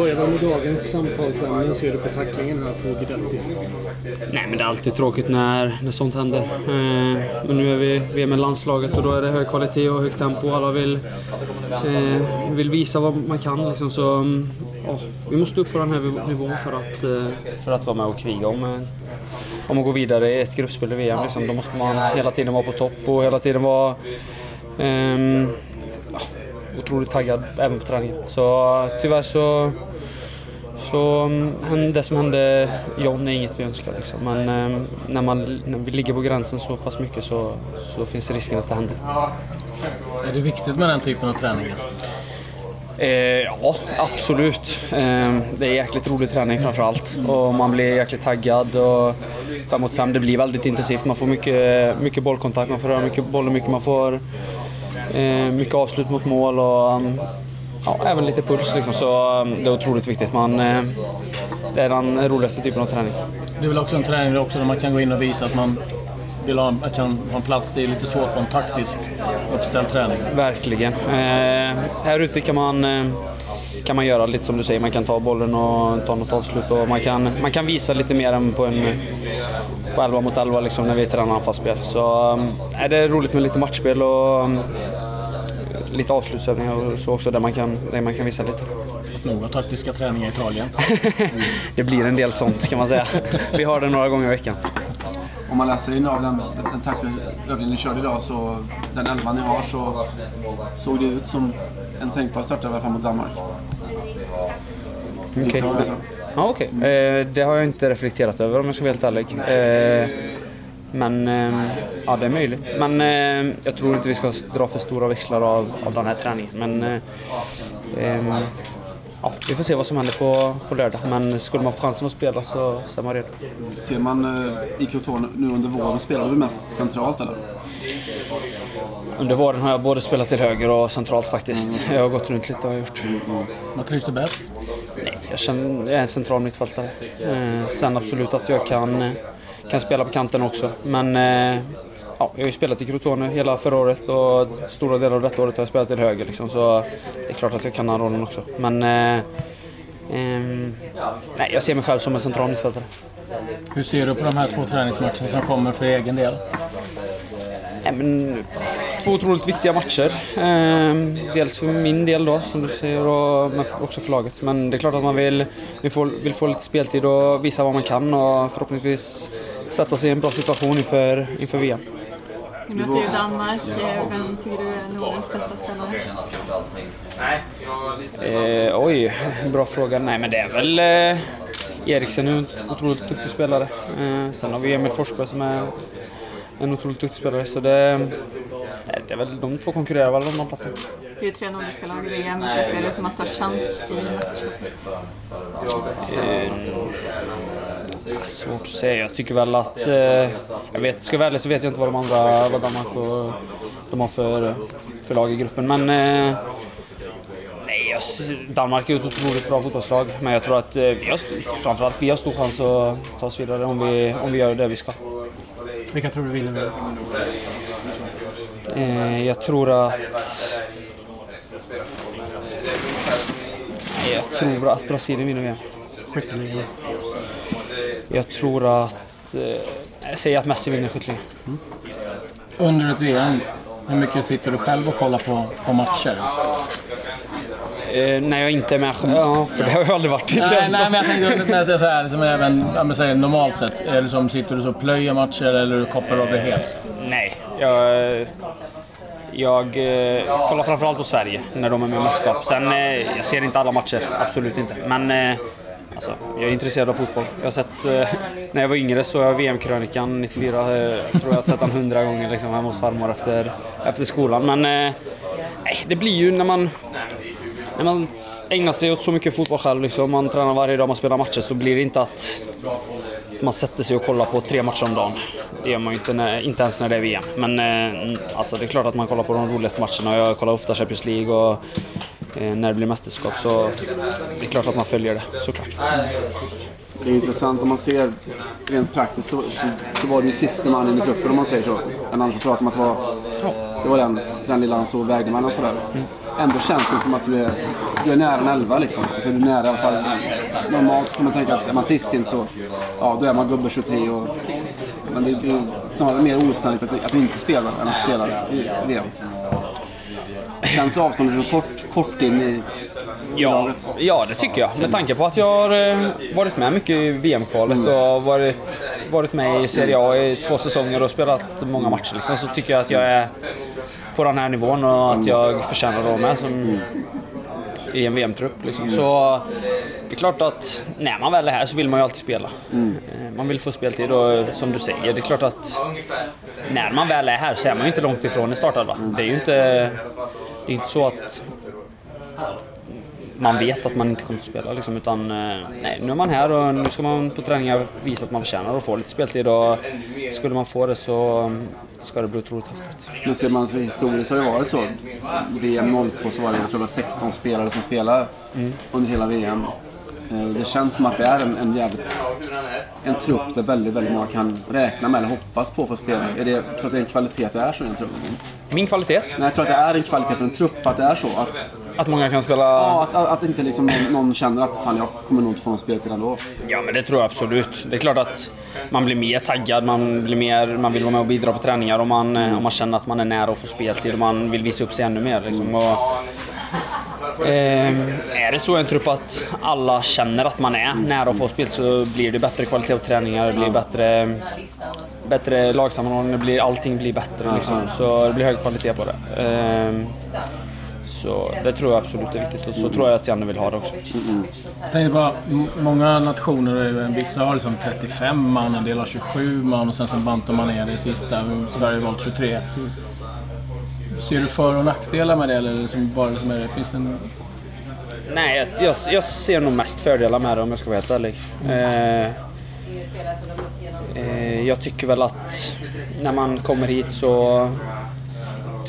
Börjar vi med dagens samtalsämne. Hur ser du på tacklingen här på Guidetti? Nej, men det är alltid tråkigt när, när sånt händer. Eh, men nu är vi, vi är med landslaget och då är det hög kvalitet och högt tempo. Alla vill, eh, vill visa vad man kan. Liksom. Så, oh, vi måste upp på den här nivån för att, eh, för att vara med och kriga om, ett, om att gå vidare i ett gruppspel i VM. Liksom. Då måste man hela tiden vara på topp och hela tiden vara ehm, otroligt taggad även på träningen. Så tyvärr så så mm, det som hände John är inget vi önskar. Liksom. Men eh, när, man, när vi ligger på gränsen så pass mycket så, så finns det risken att det händer. Är det viktigt med den typen av träningar? Eh, ja, absolut. Eh, det är jäkligt rolig träning framför allt. Och man blir jäkligt taggad. Och fem mot fem, det blir väldigt intensivt. Man får mycket, mycket bollkontakt, man får röra mycket boll, mycket, man får eh, mycket avslut mot mål. Och, um, ja, även lite puls liksom, så um, det är otroligt viktigt. Man, eh, det är den roligaste typen av träning. Det är väl också en träning också där man kan gå in och visa att man vill ha, kan ha en plats. Det är lite svårt på en taktisk uppställd träning. Verkligen. Eh, här ute kan man, eh, kan man göra lite som du säger, man kan ta bollen och ta något avslut och man kan, man kan visa lite mer än på en på 11 mot 11 liksom, när vi tränar anfallsspel. Så eh, det är roligt med lite matchspel och lite avslutsövningar och så också där man kan, där man kan visa lite. Några taktiska träningar i Italien. det blir en del sånt kan man säga. Vi har det några gånger i veckan. Om man läser in av den, den, den taktiska övningen ni körde idag så den elva ni har så såg det ut som en tänkbar startelva mot Danmark. Okej. Okay. Ja, okay. Eh, det har jag inte reflekterat över om jag ska vara helt ärlig. Eh, men eh, ja, det är möjligt. Men eh, jag tror inte vi ska dra för stora växlar av, av den här träningen. Men eh, ehm, ja, vi får se vad som händer på, på lördag. Men skulle man få chansen att spela så, så är man redo. Ser man eh, i Crotone nu under våren, spelar du mest centralt eller? Under våren har jag både spelat till höger och centralt faktiskt. Mm. Jag har gått runt lite och gjort. Mm. Vad trivs du bäst? Nej, jag, känner, jag är en central mittfältare. Eh, sen absolut att jag kan, kan spela på kanten också. Men eh, ja, jag har ju spelat i Crotone hela förra året och stora delar av detta året har jag spelat till höger. Liksom, så det är klart att jag kan den rollen också. Men eh, eh, nej, jag ser mig själv som en central mittfältare. Hur ser du på de här två träningsmatcherna som kommer för egen del? Nej, men, två otroligt viktiga matcher. Ehm, dels för min del då, som du säger, och men också för laget. Men det är klart att man vill, vill, få, vill få lite speltid och visa vad man kan och förhoppningsvis sätta sig i en bra situation inför, inför VM. Ni möter ju Danmark. Vem tycker du är Nordens bästa spelare? Eh, oj, bra fråga. Nej, men det är väl eh, Eriksen är en otroligt duktig spelare. Eh, sen har vi Emil Forsberg som är en otroligt duktig spelare. Så det, det är väl de två konkurrerar väl om de platserna. Det är tre nordiska lag i VM. Vilka ser du som har störst chans i mästerskapet? Eh, svårt att säga. Jag tycker väl att... Eh, jag vet, ska jag vara ärlig så vet jag inte vad de andra, vad Danmark och de har för, för lag i gruppen. Men eh, nej, Danmark är ett otroligt bra fotbollslag. Men jag tror att eh, vi har, framförallt vi har stor chans att ta oss vidare om vi, om vi gör det vi ska. Vilka tror du vinner? Eh, jag tror att... Jag tror att Brasilien vinner VM. Skytteligan? Jag tror att... Eh, jag säger att Messi vinner skytteligan. Mm. Under ett VM, hur mycket sitter du själv och kollar på, på matcher? Eh, när jag inte är med Ja, för det har jag aldrig varit. Nej, nej, men jag tänkte när jag säger så här, liksom även ja, säger, normalt sett. Är det som, sitter du så och plöjer matcher eller kopplar du av det helt? Nej, jag... Jag eh, kollar framförallt på Sverige när de är med i mästerskap. Sen, eh, jag ser inte alla matcher, absolut inte. Men eh, alltså, jag är intresserad av fotboll. Jag har sett, eh, när jag var yngre såg jag VM-krönikan 94. Eh, jag tror jag har sett den hundra gånger liksom, hemma hos farmor efter, efter skolan. Men eh, nej, det blir ju när man när man ägnar sig åt så mycket fotboll själv, liksom, man tränar varje dag, man spelar matcher, så blir det inte att man sätter sig och kollar på tre matcher om dagen. Det gör man ju inte, när, inte ens när det är VM. Men eh, alltså, det är klart att man kollar på de roligaste matcherna. Jag kollar ofta Champions League och eh, när det blir mästerskap så det är klart att man följer det, såklart. Det är intressant om man ser rent praktiskt så, så, så var det ju sista mannen i truppen om man säger så. En annan som pratar om att det var, det var den, den lilla han stod och vägde mellan sådär. Mm. Ändå känns det som att du är, du är nära en elva liksom. Alltså, du är nära i alla fall. Normalt ska man tänka att är man sist in så ja, då är man gubbe 23 och men det är snarare mer osannolikt att, att du inte spelar än att spela i VM. Känns avståndet så kort, kort in i Ja, ja, det tycker jag. Med tanke på att jag har eh, varit med mycket i VM-kvalet och varit, varit med i Serie A i två säsonger och spelat många matcher liksom, så tycker jag att jag är på den här nivån och att jag förtjänar att vara med som, i en VM-trupp. Liksom. Så det är klart att när man väl är här så vill man ju alltid spela. Mm. Man vill få speltid och som du säger, det är klart att när man väl är här så är man ju inte långt ifrån en startelva. Det är ju inte, det är inte så att man vet att man inte kommer få spela liksom, utan eh, nej, nu är man här och nu ska man på träningar visa att man förtjänar att få lite speltid och skulle man få det så ska det bli otroligt häftigt. Men ser man så historiskt så har det varit så. VM 02 så var det, jag tror det var 16 spelare som spelade under hela VM. Eh, Det känns som att det är en, en jävligt... En trupp där väldigt, väldigt många kan räkna med eller hoppas på att få spela. Är det, tror att det är en kvalitet att det är så i en trupp. Min kvalitet, Nej, jag tror att det är en kvalitet för en trupp att det är så. Att, att många kan spela... ja, att, att, inte liksom någon, någon känner att fan, jag kommer nog inte få en speltid ändå. Ja, men det tror jag absolut. Det är klart att man blir mer taggad, man, blir mer, man vill vara med och bidra på träningar och man, eh, om man känner att man är nära att få speltid och man vill visa upp sig ännu mer. Liksom. Och, eh, är det så i en trupp att alla känner att man är nära att få spel så blir det bättre kvalitet på träningar, det blir bättre, bättre lagsammanhållning, allting blir bättre. Liksom. Så det blir hög kvalitet på det. Eh, så det tror jag absolut är viktigt och så tror jag att Janne vill ha det också. Jag tänkte bara, många nationer, är- vissa har liksom 35 man, en del har 27 man och sen så bantar man ner det sista. Sverige har valt 23. Ser du för och nackdelar med det eller liksom bara som är det? Finns det en... Nej, jag, jag, jag ser nog mest fördelar med det om jag ska vara helt ärlig. Eh, eh, jag tycker väl att när man kommer hit så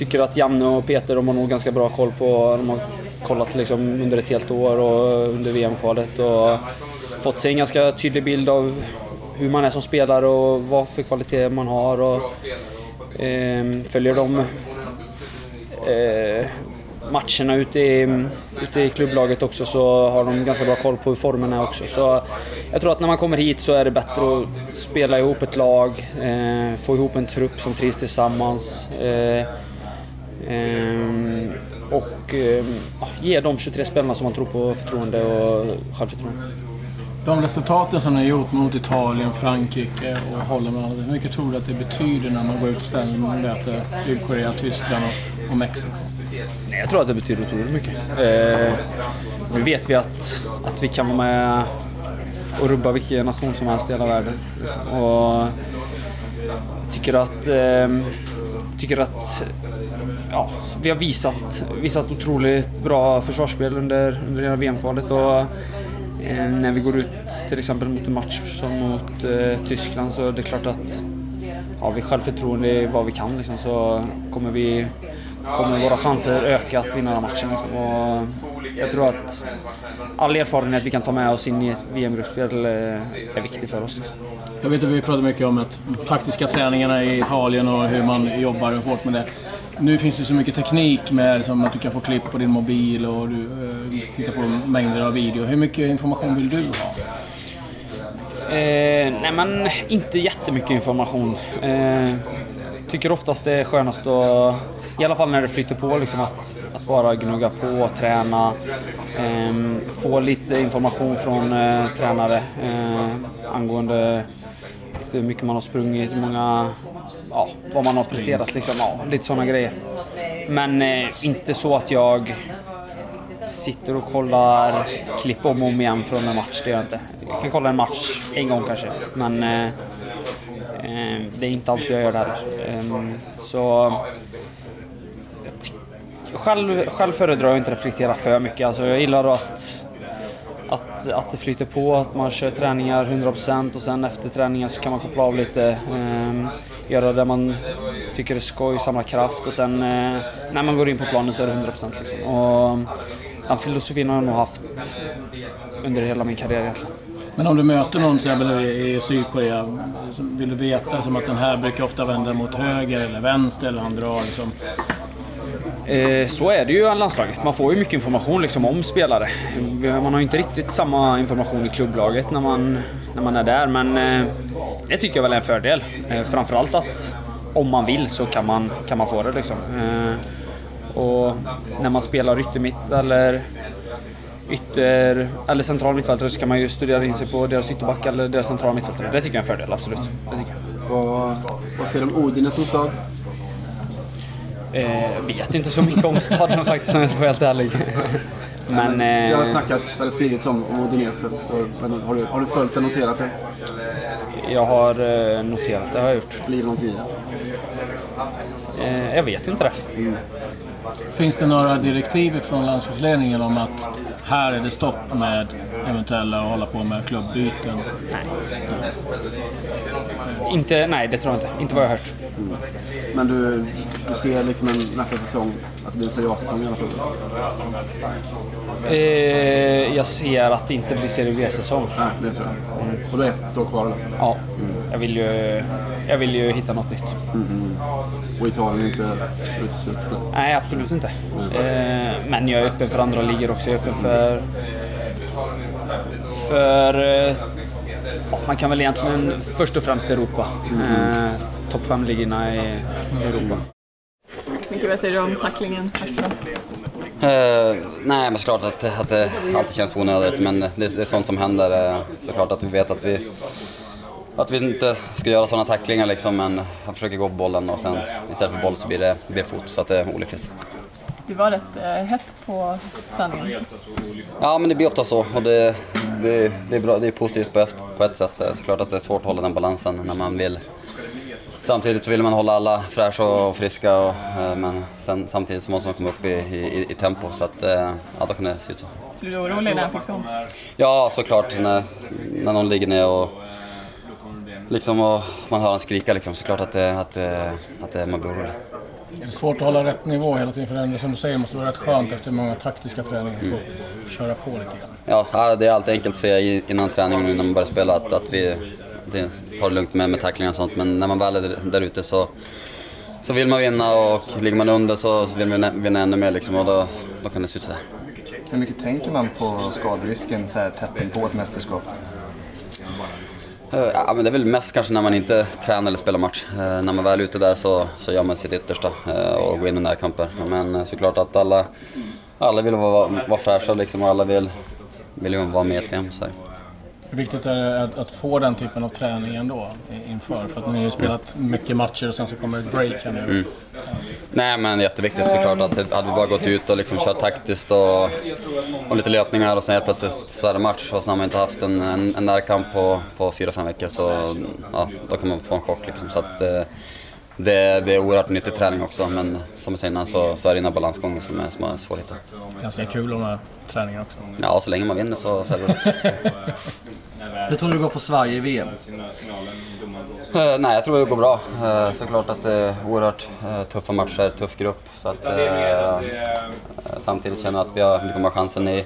tycker att Janne och Peter de har nog ganska bra koll på, de har kollat liksom under ett helt år och under VM-kvalet och fått sig en ganska tydlig bild av hur man är som spelare och vad för kvalitet man har och eh, följer de eh, matcherna ute i, ute i klubblaget också så har de ganska bra koll på hur formen är också. Så jag tror att när man kommer hit så är det bättre att spela ihop ett lag, eh, få ihop en trupp som trivs tillsammans. Eh, ehm, och eh, ja, ge de 23 spelarna som man tror på förtroende och självförtroende. De resultaten som ni har gjort mot Italien, Frankrike och Holland hur mycket tror du att det betyder när man går ut och ställer möter Sydkorea, Tyskland och, och Mexiko? Nej, jag tror att det betyder otroligt mycket. Eh, nu vet vi att, att vi kan vara med och rubba vilken nation som helst i hela världen. Och jag tycker att, eh, tycker att ja, vi har visat, visat otroligt bra försvarsspel under, under hela VM-kvalet. Och, eh, när vi går ut till exempel mot en match som mot eh, Tyskland så är det klart att har vi självförtroende i vad vi kan liksom, så kommer, vi, kommer våra chanser öka att vinna den matchen. Liksom. Och jag tror att all erfarenhet vi kan ta med oss in i ett VM-gruppspel eh, är viktig för oss. Liksom. Jag vet att vi pratar mycket om att taktiska träningarna i Italien och hur man jobbar hårt med det. Nu finns det så mycket teknik med som att du kan få klipp på din mobil och du eh, tittar på mängder av video. Hur mycket information vill du ha? Eh, nej men inte jättemycket information. Eh, tycker oftast det är skönast att, i alla fall när det flyter på, liksom att, att bara gnugga på, träna. Eh, få lite information från eh, tränare eh, angående hur mycket man har sprungit, hur många, ja, vad man har presterat liksom. Ja, lite sådana grejer. Men eh, inte så att jag sitter och kollar klipp om och om igen från en match. Det gör jag inte. Jag kan kolla en match en gång kanske, men eh, eh, det är inte alltid jag gör det heller. Eh, så själv, själv föredrar jag inte att reflektera för mycket. Alltså, jag gillar att, att, att det flyter på, att man kör träningar 100% och sen efter träningen så kan man koppla av lite. Eh, göra det man tycker är skoj, samla kraft och sen eh, när man går in på planen så är det 100% liksom. Och den filosofin har jag nog haft under hela min karriär egentligen. Men om du möter någon till exempel i Sydkorea, vill du veta som att den här brukar ofta vända mot höger eller vänster eller han drar liksom. Eh, så är det ju i landslaget. Man får ju mycket information liksom om spelare. Man har ju inte riktigt samma information i klubblaget när man, när man är där, men eh, det tycker jag väl är en fördel. Eh, framförallt att om man vill så kan man, kan man få det liksom. Och när man spelar yttermitt eller ytter eller central mittfältare så kan man ju studera in sig på deras ytterback eller deras centrala mittfältare. Det tycker jag är en fördel, absolut. Det tycker jag. Vad, vad ser om Odine som stad? Eh, vet inte så mycket om staden faktiskt om jag ska vara helt ärlig. Men, Men det har eh, snackats eller skrivits om, om Odinese. Har du, har du följt det, noterat det? Jag har eh, noterat det, har jag gjort. Blir det någon tid? Eh, jag vet inte det. Mm. Finns det några direktiv från landslagsledningen om att här är det stopp med eventuella att hålla på med klubbyten? Nej. Inte, nej, det tror jag inte. Inte vad jag har hört. Mm. Men du, du ser liksom en, nästa säsong, att det blir en seriös säsong i alla fall? Eh, jag ser att det inte blir Serie B-säsong. Nej, det tror jag. Mm. Och då är ett år kvar? Eller? Ja. Mm. Jag, vill ju, jag vill ju hitta något nytt. Mm. Och Italien är inte uteslutet? Nej, absolut inte. Eh, men jag är öppen för andra ligor också. Jag är öppen för... För... Eh, man kan väl egentligen först och främst Europa. Eh, Topp 5-ligorna i Europa. Mycket vad säger du om tacklingen? Uh, nej, men såklart att, att det alltid känns onödigt, men det, det är sånt som händer. Uh, såklart att vi vet att vi, att vi inte ska göra sådana tacklingar liksom, men han försöker gå på bollen och sen istället för boll så blir det, blir fot, så att det är olyckligt. Det var rätt eh, hett på träningen. Ja, men det blir ofta så och det, det, det är, bra, det är positivt på ett, på ett sätt. Såklart att det är svårt att hålla den balansen när man vill Samtidigt så vill man hålla alla fräscha och friska, och, eh, men sen, samtidigt så måste man komma upp i, i, i tempo. Så att, eh, ja, då kan det se ut så. Blir du orolig när han fick sånt? Ja, såklart. När, när någon ligger ner och, liksom, och man hör honom skrika liksom, så klart att, det, att, att, att man blir orolig. Det är svårt att hålla rätt nivå hela tiden för det som du säger måste vara rätt skönt efter många taktiska träningar att köra på lite grann. Ja, det är alltid enkelt att säga innan träningen och innan man börjar spela att, att vi det, tar det lugnt med, med tacklingar och sånt. Men när man väl är där ute så, så vill man vinna och ligger man under så vill man vinna ännu mer liksom, och då, då kan det se ut så här. Hur mycket tänker man på skaderisken så här tätt på ett mästerskap? Eh, ja, men det är väl mest kanske när man inte tränar eller spelar match. Eh, när man väl är ute där så, så gör man sitt yttersta eh, och går in i närkamper. Men såklart att alla, alla vill vara, vara fräscha liksom, och alla vill, vill vara med i ett VM. Så här. Hur viktigt är det att, att, få den typen av träning ändå inför? För att ni har ju spelat mycket matcher och sen så kommer ett break här nu. Mm. Nej men jätteviktigt såklart. Att hade vi bara gått ut och liksom kört taktiskt och, och lite löpningar och sen helt plötsligt så är det match och sen har man inte haft en, en, en närkamp på, på fyra, fem veckor så ja, då kan man få en chock liksom. Så att, eh, det, det är oerhört nyttig träning också men som jag sa innan så, så är det den balansgången som är, som är svår att hitta. Ganska kul de här träningarna också. Ja, så länge man vinner så, så är det Hur tror du det går för Sverige i VM? Uh, nej, jag tror det går bra. Uh, såklart att det är oerhört uh, tuffa matcher, tuff grupp. Så att, samtidigt känner jag att vi, har, vi kommer ha chansen i,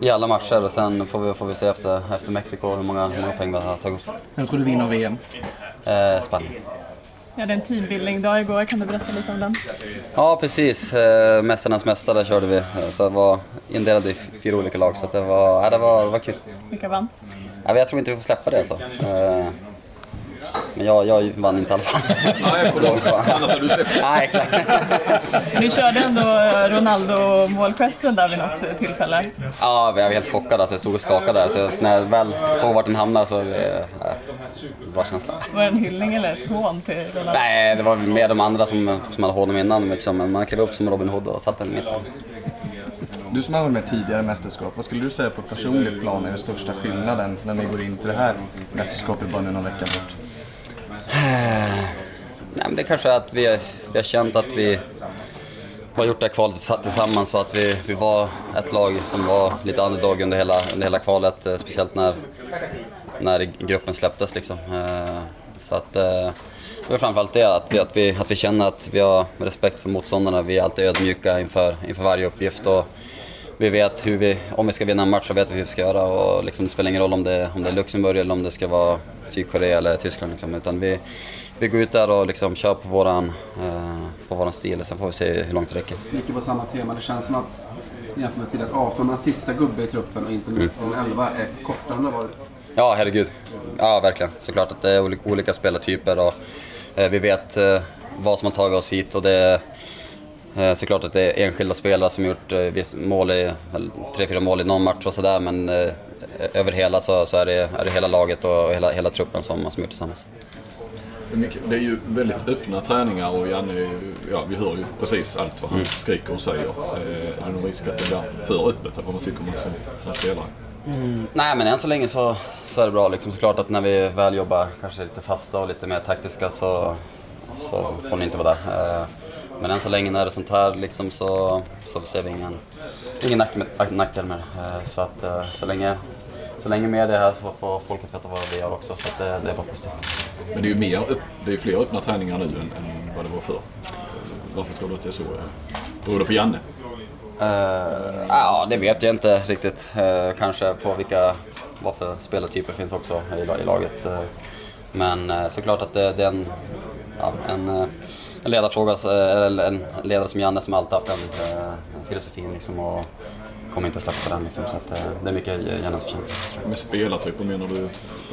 i alla matcher. Och sen får vi, får vi se efter, efter Mexiko hur många, hur många poäng vi har tagit upp. Vem tror du vinner VM? Spanien. Ja, det är en teambuilding-dag igår. Kan du berätta lite om den? Ja, precis. Eh, Mästarnas mästare körde vi. Så det var indelade i fyra olika lag, så det, var, ja, det, var, det var kul. Vilka vann? Ja, jag tror inte vi får släppa det alltså. Eh, men jag, jag vann inte i alla fall. Nej, förlåt. Annars hade du släppt. Nej, exakt. Ni körde ändå Ronaldo-målgesten där vid något tillfälle? Ja, jag var helt chockad. Alltså, jag stod och skakade där. Så när jag väl såg vart den hamnade så det bra känsla. Var det en hyllning eller ett hån till Ronaldo? Nej, det var mer de andra som, som hade honom innan. Liksom. Men man klev upp som Robin Hood och satte den i mitten. Du som har varit med tidigare mästerskap, vad skulle du säga på personligt plan är den största skillnaden när ni går in till det här mästerskapet bara nu någon vecka bort? Nej, men det är kanske att vi, vi har känt att vi har gjort det här kvalet tillsammans så att vi, vi var ett lag som var lite underdog under hela, under hela kvalet. Eh, speciellt när, när gruppen släpptes liksom. Eh, så att eh, det är framförallt det, att vi, att, vi, att vi känner att vi har respekt för motståndarna. Vi är alltid ödmjuka inför, inför varje uppgift. Och, vi vet hur vi, om vi ska vinna en match så vet vi hur vi ska göra och liksom, det spelar ingen roll om det, om det är Luxemburg eller om det ska vara Sydkorea eller Tyskland. Liksom, utan vi, vi går ut där och liksom kör på våran, eh, på våran stil och sen får vi se hur långt det räcker. Mycket på samma tema. Det känns som att jämfört med tidigare att avstånd sista gubbe i truppen och inte mm. 11 är kortare än det varit. Ja, herregud. Ja, verkligen. Såklart att det är olika, spelartyper och eh, vi vet eh, vad som har tagit oss hit och det såklart att det är enskilda spelare som gjort eh, mål i, tre, fyra mål i någon match och sådär men eh, över hela så, så är, det, är det hela laget och hela, hela truppen som, som gjort tillsammans. Det är ju väldigt öppna träningar och Janne, ja, vi hör ju precis allt vad han mm. skriker och säger. Är det någon risk att det blir för öppet eller vad tycker man som, som spelare? Mm. Nej men än så länge så, så är det bra. Liksom, såklart att när vi väl jobbar kanske lite fasta och lite mer taktiska så, så får ni inte vara där. Men än så länge när det är sånt här liksom, så, så ser vi ingen, ingen nackdel med det. Eh, så att eh, så länge, så länge med det här så får folket veta vad vi gör också. Så att det, det är bara positivt. Men det är ju mer, det är fler öppna träningar nu än, än vad det var förr. Varför tror du att det är så? Beror det på Janne? Uh, ja, det vet jag inte riktigt. Uh, kanske på vilka, vad för spelartyper finns också i, i laget. Uh, men såklart att det, det är en, ja, en, en ledarfråga, eller en ledare som Janne som alltid haft den filosofin liksom, och kommer inte släppa den. Liksom, så att, det är mycket Jannes förtjänst. Med spelartyper menar du? Nej,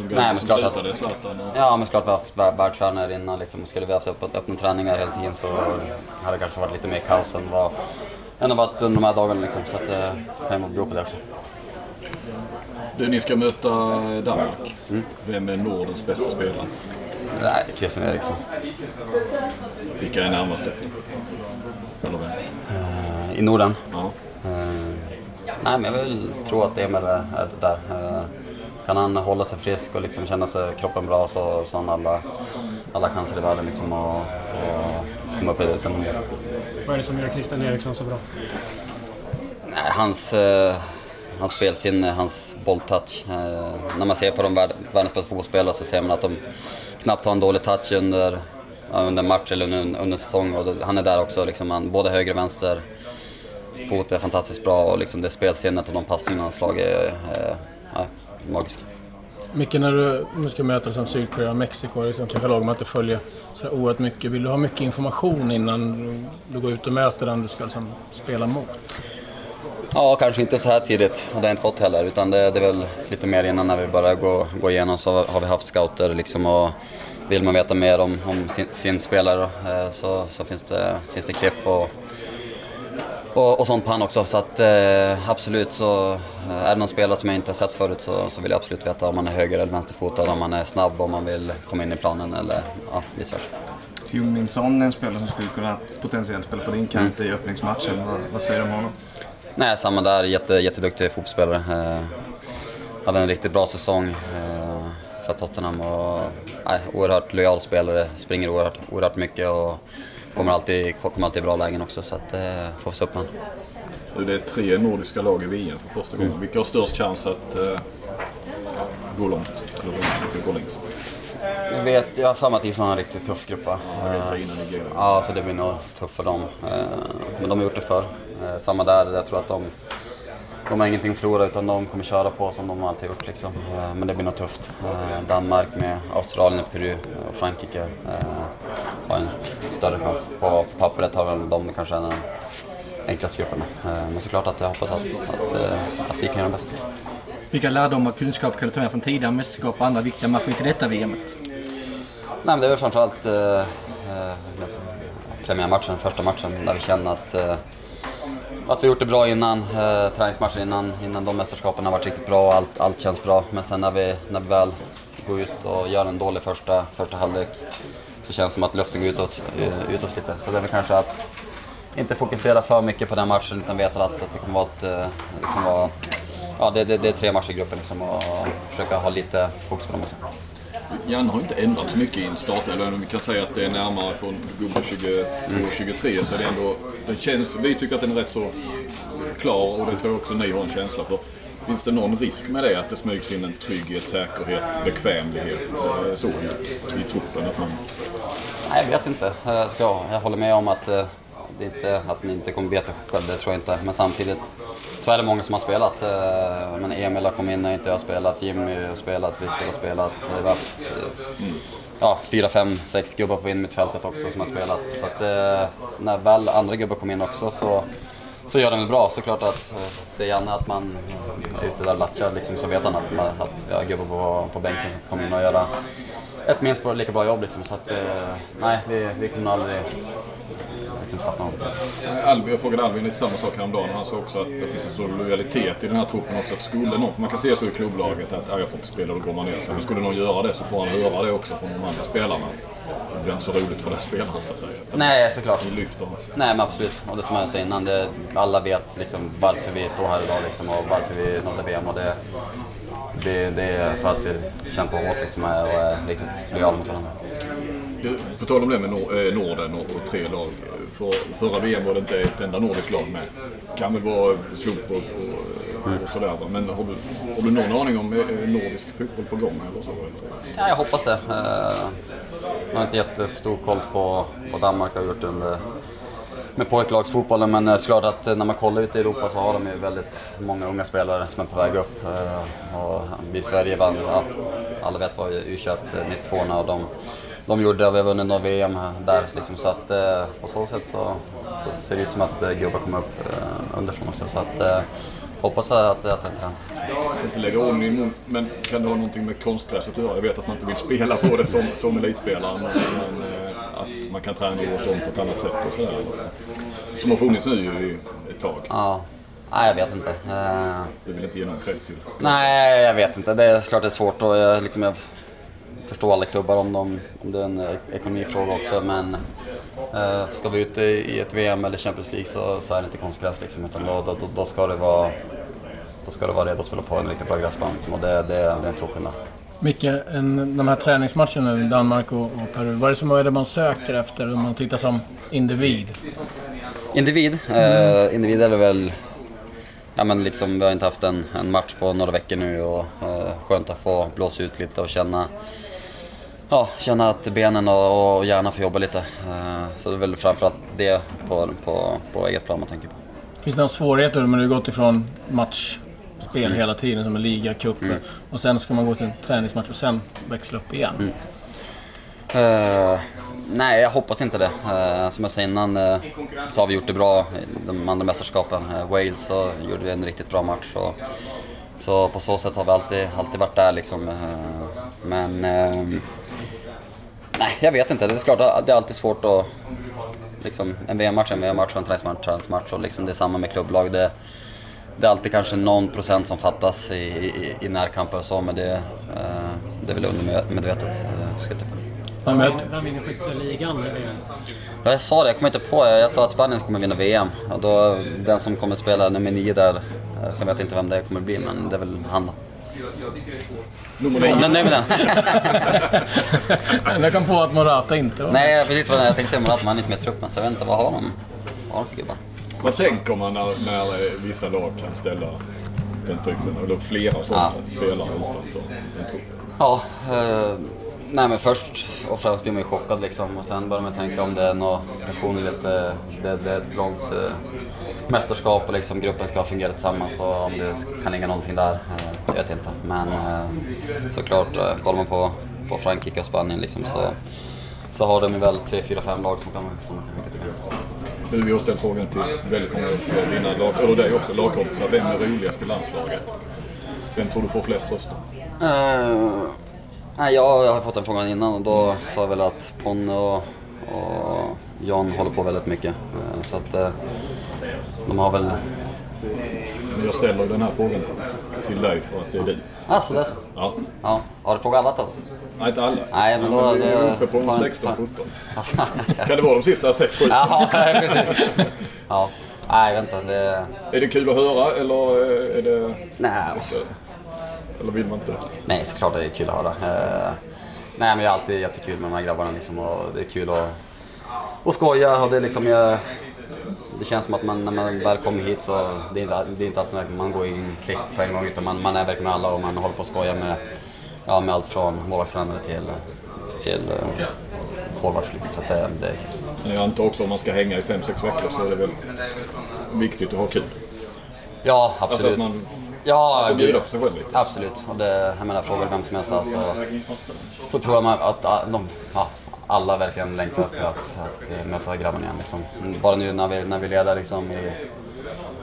men såklart att, Zlatan och... Ja, men såklart vi har haft världsstjärnor innan. Liksom. Skulle vi haft öppna träningar hela tiden så hade det kanske varit lite mer kaos än vad än har varit under de här dagarna liksom. Så att, det eh, kan ju bero på det också. Du, ni ska möta Danmark. Mm. Vem är Nordens bästa spelare? Nej, Christian Eriksson. Vilka är närmast efter? Eller vem? Uh, I Norden? Ja. Uh, nej, men jag vill tro att Emil är där. Uh, kan han hålla sig frisk och liksom känna sig kroppen bra så, så har han alla, alla chanser i världen liksom och komma upp i den Vad är det som gör Christian Eriksson så bra? Hans, eh, hans spelsinne, hans bolltouch. Eh, när man ser på de värld, världens bästa fotbollsspelare så ser man att de knappt har en dålig touch under, under match eller under, under säsong. Och då, han är där också, liksom, han, både höger och vänster. Fot är fantastiskt bra och liksom det spelsinnet och de passningarna han slagit är, är, är magiskt. Micke, när du nu ska möta som Sydkorea och Mexiko, liksom, kanske lag man inte följer så oerhört mycket. Vill du ha mycket information innan du går ut och möter den du ska liksom, spela mot? Ja, kanske inte så här tidigt det har jag inte fått heller. Utan det, det är väl lite mer innan när vi börjar gå, gå igenom så har vi haft scouter liksom och vill man veta mer om, om sin, sin spelare eh, så, så finns, det, finns det klipp och och, och sånt på han också. Så att eh, absolut så eh, är det någon spelare som jag inte har sett förut så, så vill jag absolut veta om man är höger eller vänsterfotad, om man är snabb, om man vill komma in i planen eller ja, vice versa. Heung-Min Son är en spelare som skulle kunna potentiellt spela på din kant mm. i öppningsmatchen. Vad, vad, säger du om honom? Nej, samma där. Jätte, jätteduktig fotbollsspelare. Eh, hade en riktigt bra säsong eh, för Tottenham och nej, oerhört lojal spelare. Springer oerhört, oerhört mycket och kommer alltid, kommer alltid i bra lägen också så att eh, får se upp med Det är tre nordiska lag i VM för första gången. Mm. Vilka har störst chans att eh, gå långt? Eller gå längst? Jag vet, jag har för mig att Island har en riktigt tuff grupp va? Ja, ja, så det blir nog tufft för dem. Eh, men de har gjort det förr. Eh, samma där, jag tror att de de har ingenting att förlora utan de kommer köra på som de alltid gjort. Liksom. Eh, men det blir nog tufft. Eh, Danmark med Australien, Peru och Frankrike eh, har en större chans. På pappret har väl de kanske den enklaste gruppen. Men såklart att jag hoppas att, att, att vi kan göra bäst. Vilka lärdomar och kunskap kan du ta med från tidigare mästerskap och andra viktiga matcher till detta VMet? Nej, men det är väl framförallt eh, premiärmatchen, första matchen, där vi känner att eh, att vi gjort det bra innan, eh, träningsmatcher innan, innan de mästerskapen har varit riktigt bra och allt, allt känns bra. Men sen när vi, när vi väl går ut och gör en dålig första, första halvlek så känns det som att luften går utåt, eh, utåt lite. Så det är väl kanske att inte fokusera för mycket på den matchen utan veta att, att det kommer vara ett, eh, det kommer vara, ja det, det, det är tre matcher i gruppen liksom och försöka ha lite fokus på dem också. Janne har inte ändrat så mycket i en startelva. Om vi kan säga att det är närmare från gubben 22-23 så är det ändå... Den känns, vi tycker att den är rätt så klar och det tror jag också ni har en känsla för. Finns det någon risk med det? Att det smygs in en trygghet, säkerhet, bekvämlighet eh, så i truppen? Att man... Nej, jag vet inte. Jag, ska, jag håller med om att, eh, det är inte att ni inte kommer bli jättechockade, det tror jag inte. Men samtidigt så är det många som har spelat. Eh, men Emil har kommit in när inte jag har spelat, Jimmy har spelat, Viktor har spelat. Vi har haft eh, ja, fyra, fem, sex gubbar på innermittfältet också som har spelat. Så att eh, när väl andra gubbar kom in också så, så gör de det bra. Såklart att eh, ser Janne att man är ute där och latchar liksom, så vet han att, man, att vi har gubbar på, på bänken som kommer in och göra ett minst lika bra jobb. Liksom. Så att, eh, nej, vi, vi kommer aldrig liksom, slappna av. Albin, jag frågade Albin lite samma sak häromdagen. Han sa också att det finns en sån lojalitet i den här truppen också. Att skulle någon, för man kan se så i klubblaget att "Ja, jag får inte spela, då går man ner sig. Men skulle någon göra det så får han höra det också från de andra spelarna. Det blir inte så roligt för den spelaren så att säga. Att Nej, såklart. Ni lyfter. Nej men absolut. Och det som jag sa innan, det, alla vet liksom varför vi står här idag liksom, och varför vi nådde VM. Och det, det, det är för att vi kämpar hårt liksom, och är riktigt lojala mot varandra. Du, På tal om det med Nor- eh, Norden och, och tre lag. För, förra VM var det inte ett enda nordiskt lag med. kan väl vara slump och, och, och sådär. Men har du, har du någon aning om eh, nordisk fotboll på gång eller så? Ja, jag hoppas det. Eh, jag har inte jättestor koll på vad Danmark har gjort under med pojklagsfotbollen men eh, såklart att eh, när man kollar ut i Europa så har de ju väldigt många unga spelare som är på väg upp. Och vi i Sverige vann, alla vet vad U21 92 och de, de gjorde och vi har vunnit några VM där liksom, så att eh, på så sätt så, så ser det ut som att eh, gubbar kommer upp eh, underifrån också så att eh, hoppas att, att det trend. Jag ska inte lägga ord i mun, men kan det ha någonting med konstgräset att göra? Jag vet att man inte vill spela på det som, som elitspelare, men, men eh, att man kan träna åt om på ett annat sätt och sådär. Som har funnits nu i ett tag. Ja, nej jag vet inte. Eh, Du vill inte ge någon cred till? Nej, jag vet inte. Det är klart det är svårt och jag, liksom, jag förstår alla klubbar om, de, om det är en ek- ekonomifråga också men eh, ska vi ut i, ett VM eller Champions League så, så är det inte konstgräs liksom utan då, då, då, ska det vara då ska det vara redo att spela på en riktigt bra gräsplan liksom, och det, det, det är en stor skillnad. Micke, en, de här träningsmatcherna nu, Danmark och, och Peru, vad är det som är det man söker efter om man tittar som individ? Individ, eh, individ är väl Ja men liksom, vi har inte haft en, en match på några veckor nu och eh, skönt att få blåsa ut lite och känna Ja, känna att benen och, och hjärnan får jobba lite. Eh, så det är väl framförallt det på, på, på eget plan man tänker på. Finns det några svårigheter? Men du gått ifrån matchspel hela tiden som en liga, cup Mm. och sen ska man gå till en träningsmatch och sen växla upp igen. Eh, nej, jag hoppas inte det. Eh, som jag sa innan eh, så har vi gjort det bra i de andra mästerskapen. Wales så gjorde vi en riktigt bra match. Så, så på så sätt har vi alltid, alltid varit där liksom. Men eh, nej, jag vet inte. Det är klart att det är alltid svårt att... Liksom, en VM-match är en VM-match och en träningsmatch är en träningsmatch. Och liksom, det är samma med klubblag. Det, det är alltid kanske någon procent som fattas i, i, i närkamper och så, men det, eh, det är väl undermedvetet. Eh, Vem vinner skytteligan? i VM? Ja, jag sa det, jag kommer inte på. Jag sa att Spanien kommer vinna VM. Och då, den som kommer spela nummer nio där, eh, sen vet jag inte vem det kommer bli, men det är väl han då. Nummer Jag är nöjd med den. jag kom på att Morata inte var Nej, precis vad jag tänkte säga Murat, men han är inte med i truppen, så jag vet inte, vad har de? Vad har de för gubbar? Vad tänker man när, när vissa lag kan ställa den typen, eller flera sådana spelare utanför en trupp? Ja, eh, nej men först och främst blir man ju chockad liksom och sen börjar man tänka om det är något personligt, eh, det, det är ett långt eh, mästerskap och liksom gruppen ska fungera tillsammans och om det kan ligga någonting där, eh, jag vet inte. Men eh, såklart, eh, kollar man på, på Frankrike och Spanien liksom så, så har de väl tre, fyra, fem lag som kan, som kan skicka. Nu, vi har ställt frågan till väldigt många av dina lag, eller dig också, lagkompisar. Vem är roligast i landslaget? Vem tror du får flest röster? Eh, nej, jag, har fått den frågan innan och då sa jag väl att Ponne och, och John håller på väldigt mycket. Eh, så att eh, de har väl... Men jag ställer den här frågan till dig för att det är du. Alltså det är så? Ja. Ja. Har du frågat alla då? Nej, inte alla. Nej, men då... vi är uppe på tar- 16, tar- 17. Alltså, Kan det vara de sista 6, 7? Jaha, precis. Ja. Nej, vänta. Det... Är det kul att höra eller är det... Nej. Eller vill man inte? Nej, såklart det är kul att höra. Eh, nej, men det är alltid jättekul med de här grabbarna liksom, och det är kul att, att skoja. Och det, är liksom, jag, det känns som att man, när man väl kommer hit så det är, inte- det är inte alltid att man går in klick på en gång utan man, man är verkligen med alla och man håller på att skoja med, ja, med allt från målvaktstränare till, till uh, forwards. Liksom, så det, det är kul. Jag antar också om man ska hänga i 5-6 veckor så är det väl viktigt att ha kul. Ja, Alltså att man ja, får bjuda på sig själv lite. Absolut. Och det, jag menar, frågar vem som helst så, så tror jag man att de, ja, alla verkligen längtar efter att, att eh, möta grabbarna igen. Liksom. Bara nu när vi, när vi leder liksom, i,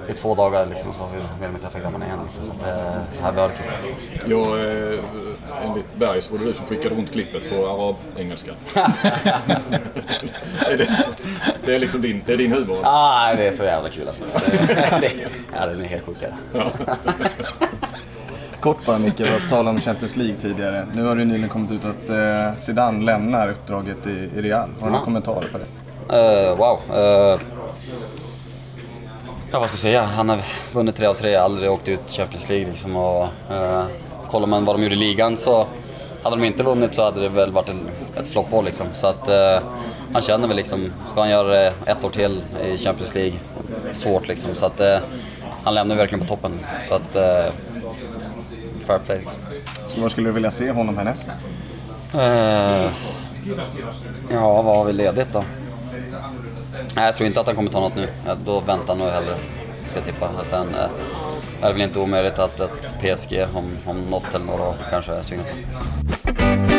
i två dagar liksom, så vill vi träffa grabbarna igen. Liksom. Så att, det här blir kul. Jag, eh, enligt Berg så var det du som skickade runt klippet på arab-engelska. är det, det är liksom din, det är din humor? Ah, det är så jävla kul alltså. Det, det, ja, den är helt sjuk. det. Kort bara Micke, vi talade om Champions League tidigare. Nu har det nyligen kommit ut att eh, Zidane lämnar uppdraget i, i Real. Har du några Ja. kommentarer på det? Eh, wow. Eh, ja, vad ska jag säga? Han har vunnit tre av tre, aldrig åkt ut Champions League. Liksom, och, uh, kollar man vad de gjorde i ligan så hade de inte vunnit så hade det väl varit en, ett floppår. Liksom. Så att, eh, han känner väl liksom, ska han göra det ett år till i Champions League? Svårt liksom. Så att, eh, han lämnar verkligen på toppen. Så att, eh, fair play liksom. Så vad skulle du vilja se honom härnäst? Eh, ja, vad har vi ledigt då? Nej, jag tror inte att han kommer ta något nu. Då väntar han nog hellre, ska jag tippa. Sen eh, är det väl inte omöjligt att ett PSG om, om något eller några år kanske svingar på.